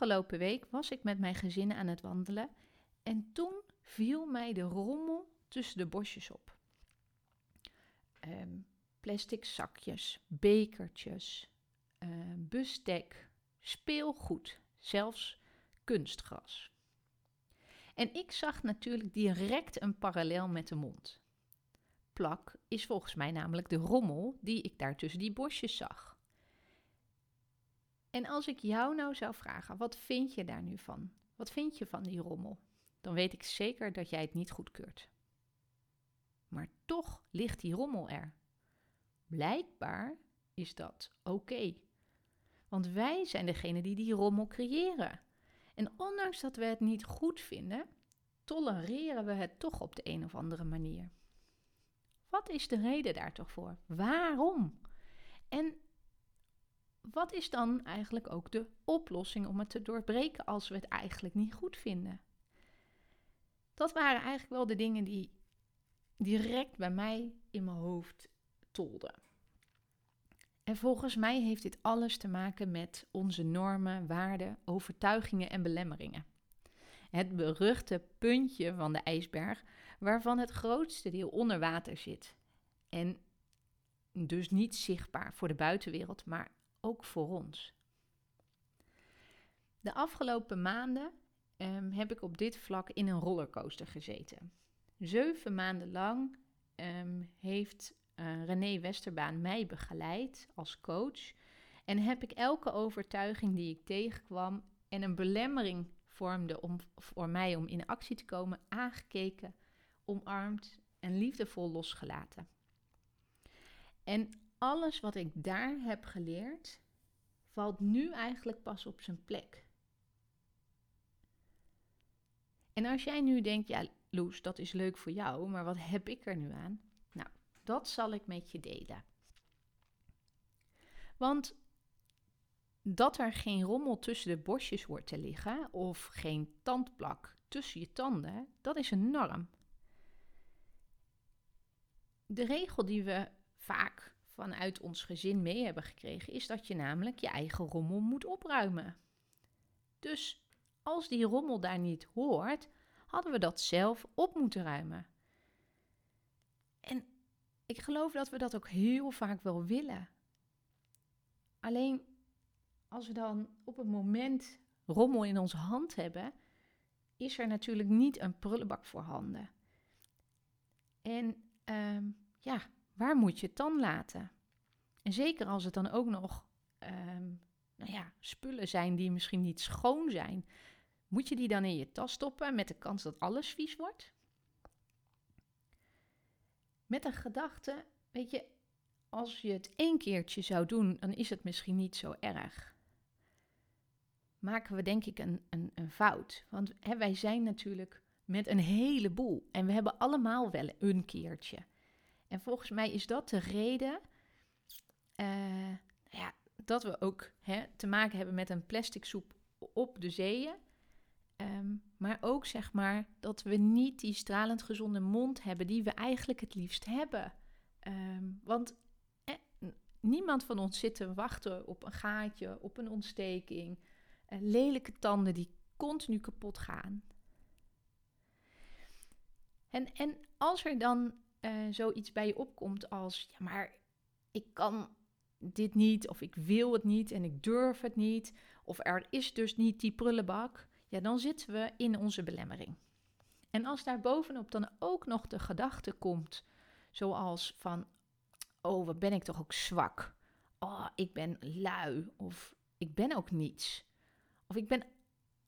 Afgelopen week was ik met mijn gezin aan het wandelen en toen viel mij de rommel tussen de bosjes op. Um, plastic zakjes, bekertjes, uh, bestek, speelgoed, zelfs kunstgras. En ik zag natuurlijk direct een parallel met de mond. Plak is volgens mij namelijk de rommel die ik daar tussen die bosjes zag. En als ik jou nou zou vragen, wat vind je daar nu van? Wat vind je van die rommel? Dan weet ik zeker dat jij het niet goedkeurt. Maar toch ligt die rommel er. Blijkbaar is dat oké. Want wij zijn degene die die rommel creëren. En ondanks dat we het niet goed vinden, tolereren we het toch op de een of andere manier. Wat is de reden daar toch voor? Waarom? En wat is dan eigenlijk ook de oplossing om het te doorbreken als we het eigenlijk niet goed vinden? Dat waren eigenlijk wel de dingen die direct bij mij in mijn hoofd tolden. En volgens mij heeft dit alles te maken met onze normen, waarden, overtuigingen en belemmeringen. Het beruchte puntje van de ijsberg, waarvan het grootste deel onder water zit. En dus niet zichtbaar voor de buitenwereld, maar ook voor ons. De afgelopen maanden um, heb ik op dit vlak in een rollercoaster gezeten. Zeven maanden lang um, heeft uh, René Westerbaan mij begeleid als coach. En heb ik elke overtuiging die ik tegenkwam en een belemmering vormde om, voor mij om in actie te komen, aangekeken, omarmd en liefdevol losgelaten. En alles wat ik daar heb geleerd, valt nu eigenlijk pas op zijn plek. En als jij nu denkt, ja, Loes, dat is leuk voor jou, maar wat heb ik er nu aan? Nou, dat zal ik met je delen. Want dat er geen rommel tussen de bosjes hoort te liggen of geen tandplak tussen je tanden, dat is een norm. De regel die we vaak vanuit ons gezin mee hebben gekregen, is dat je namelijk je eigen rommel moet opruimen. Dus als die rommel daar niet hoort, hadden we dat zelf op moeten ruimen. En ik geloof dat we dat ook heel vaak wel willen. Alleen als we dan op een moment rommel in onze hand hebben, is er natuurlijk niet een prullenbak voorhanden. En uh, ja, waar moet je het dan laten? En zeker als het dan ook nog um, nou ja, spullen zijn die misschien niet schoon zijn, moet je die dan in je tas stoppen met de kans dat alles vies wordt? Met een gedachte, weet je, als je het één keertje zou doen, dan is het misschien niet zo erg. Maken we denk ik een, een, een fout. Want hè, wij zijn natuurlijk met een heleboel en we hebben allemaal wel een keertje. En volgens mij is dat de reden uh, ja, dat we ook hè, te maken hebben met een plastic soep op de zeeën. Ehm, maar ook zeg maar dat we niet die stralend gezonde mond hebben die we eigenlijk het liefst hebben. Um, want niemand van ons zit te wachten op een gaatje, op een ontsteking, uh, lelijke tanden die continu kapot gaan. En, en als er dan uh, zoiets bij je opkomt als, ja, maar ik kan dit niet, of ik wil het niet en ik durf het niet, of er is dus niet die prullenbak, ja, dan zitten we in onze belemmering. En als daar bovenop dan ook nog de gedachte komt, zoals van, oh, wat ben ik toch ook zwak. Oh, ik ben lui, of ik ben ook niets. Of ik ben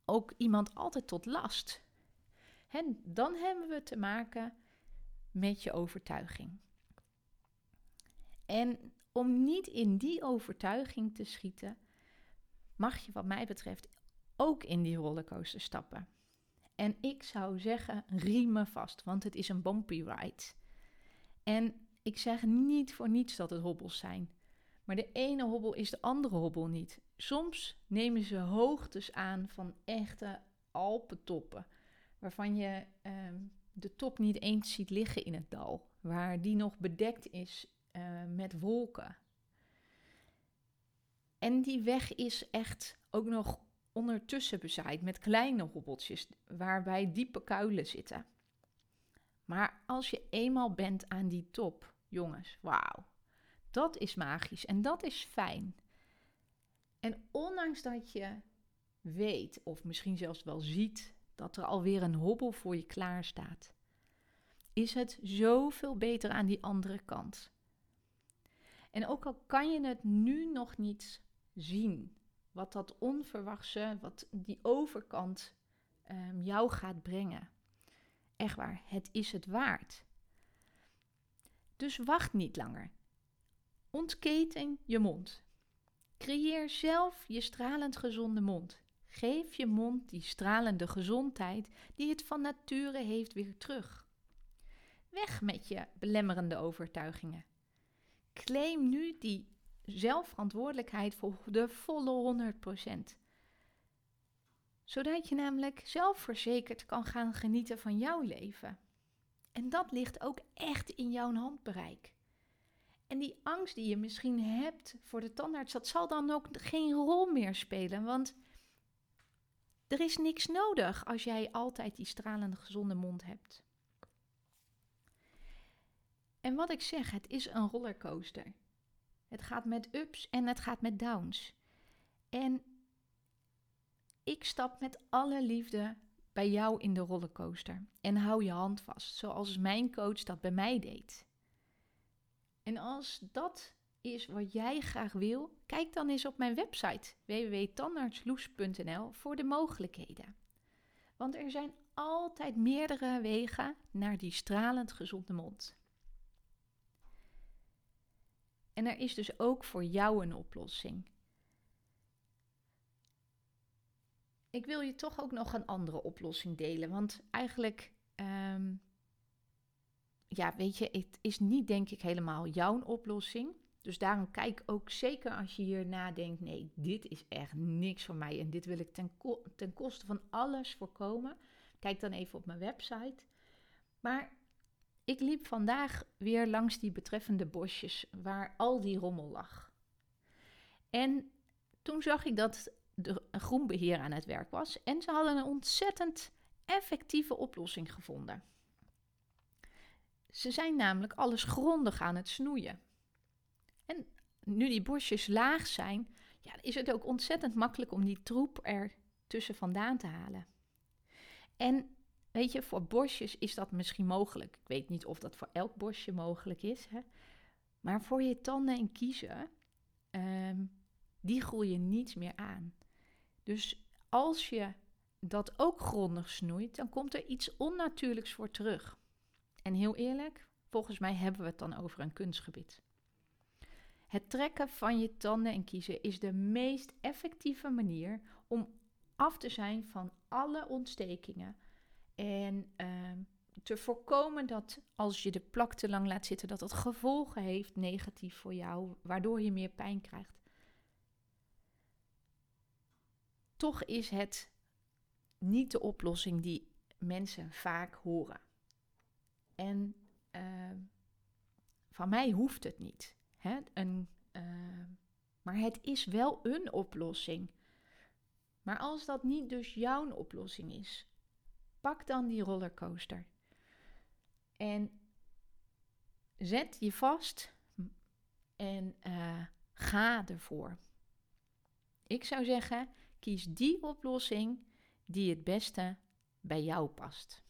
ook iemand altijd tot last. En dan hebben we te maken met je overtuiging. En om niet in die overtuiging te schieten, mag je wat mij betreft ook in die rollercoaster stappen. En ik zou zeggen, riemen vast, want het is een bumpy ride. En ik zeg niet voor niets dat het hobbels zijn. Maar de ene hobbel is de andere hobbel niet. Soms nemen ze hoogtes aan van echte Alpentoppen, waarvan je ehm, de top niet eens ziet liggen in het dal, waar die nog bedekt is uh, met wolken. En die weg is echt ook nog ondertussen bezaaid met kleine hobbeltjes, waarbij diepe kuilen zitten. Maar als je eenmaal bent aan die top, jongens, wauw, dat is magisch en dat is fijn. En ondanks dat je weet, of misschien zelfs wel ziet, dat er alweer een hobbel voor je klaar staat, is het zoveel beter aan die andere kant. En ook al kan je het nu nog niet zien, wat dat onverwachte, wat die overkant um, jou gaat brengen. Echt waar, het is het waard. Dus wacht niet langer. Ontketen je mond. Creëer zelf je stralend gezonde mond. Geef je mond die stralende gezondheid die het van nature heeft weer terug. Weg met je belemmerende overtuigingen. Claim nu die zelfverantwoordelijkheid voor de volle 100%. Zodat je namelijk zelfverzekerd kan gaan genieten van jouw leven. En dat ligt ook echt in jouw handbereik. En die angst die je misschien hebt voor de tandarts, dat zal dan ook geen rol meer spelen. Want er is niks nodig als jij altijd die stralende gezonde mond hebt. En wat ik zeg, het is een rollercoaster. Het gaat met ups en het gaat met downs. En ik stap met alle liefde bij jou in de rollercoaster en hou je hand vast, zoals mijn coach dat bij mij deed. En als dat is wat jij graag wil, kijk dan eens op mijn website www.tandartsloes.nl voor de mogelijkheden. Want er zijn altijd meerdere wegen naar die stralend gezonde mond. En er is dus ook voor jou een oplossing. Ik wil je toch ook nog een andere oplossing delen, want eigenlijk, um, ja, weet je, het is niet denk ik helemaal jouw oplossing. Dus daarom kijk ook zeker als je hier nadenkt, nee, dit is echt niks voor mij en dit wil ik ten, ten koste van alles voorkomen. Kijk dan even op mijn website. Maar ik liep vandaag weer langs die betreffende bosjes waar al die rommel lag. En toen zag ik dat de groenbeheer aan het werk was en ze hadden een ontzettend effectieve oplossing gevonden. Ze zijn namelijk alles grondig aan het snoeien. Nu die bosjes laag zijn, ja, is het ook ontzettend makkelijk om die troep er tussen vandaan te halen. En weet je, voor bosjes is dat misschien mogelijk. Ik weet niet of dat voor elk bosje mogelijk is. Hè? Maar voor je tanden en kiezen, um, die groeien niets meer aan. Dus als je dat ook grondig snoeit, dan komt er iets onnatuurlijks voor terug. En heel eerlijk, volgens mij hebben we het dan over een kunstgebied. Het trekken van je tanden en kiezen is de meest effectieve manier om af te zijn van alle ontstekingen. En uh, te voorkomen dat als je de plak te lang laat zitten, dat dat gevolgen heeft negatief voor jou, waardoor je meer pijn krijgt. Toch is het niet de oplossing die mensen vaak horen. En uh, van mij hoeft het niet. Uh, maar het is wel een oplossing. Maar als dat niet dus jouw oplossing is, pak dan die rollercoaster. En zet je vast en uh, ga ervoor. Ik zou zeggen, kies die oplossing die het beste bij jou past.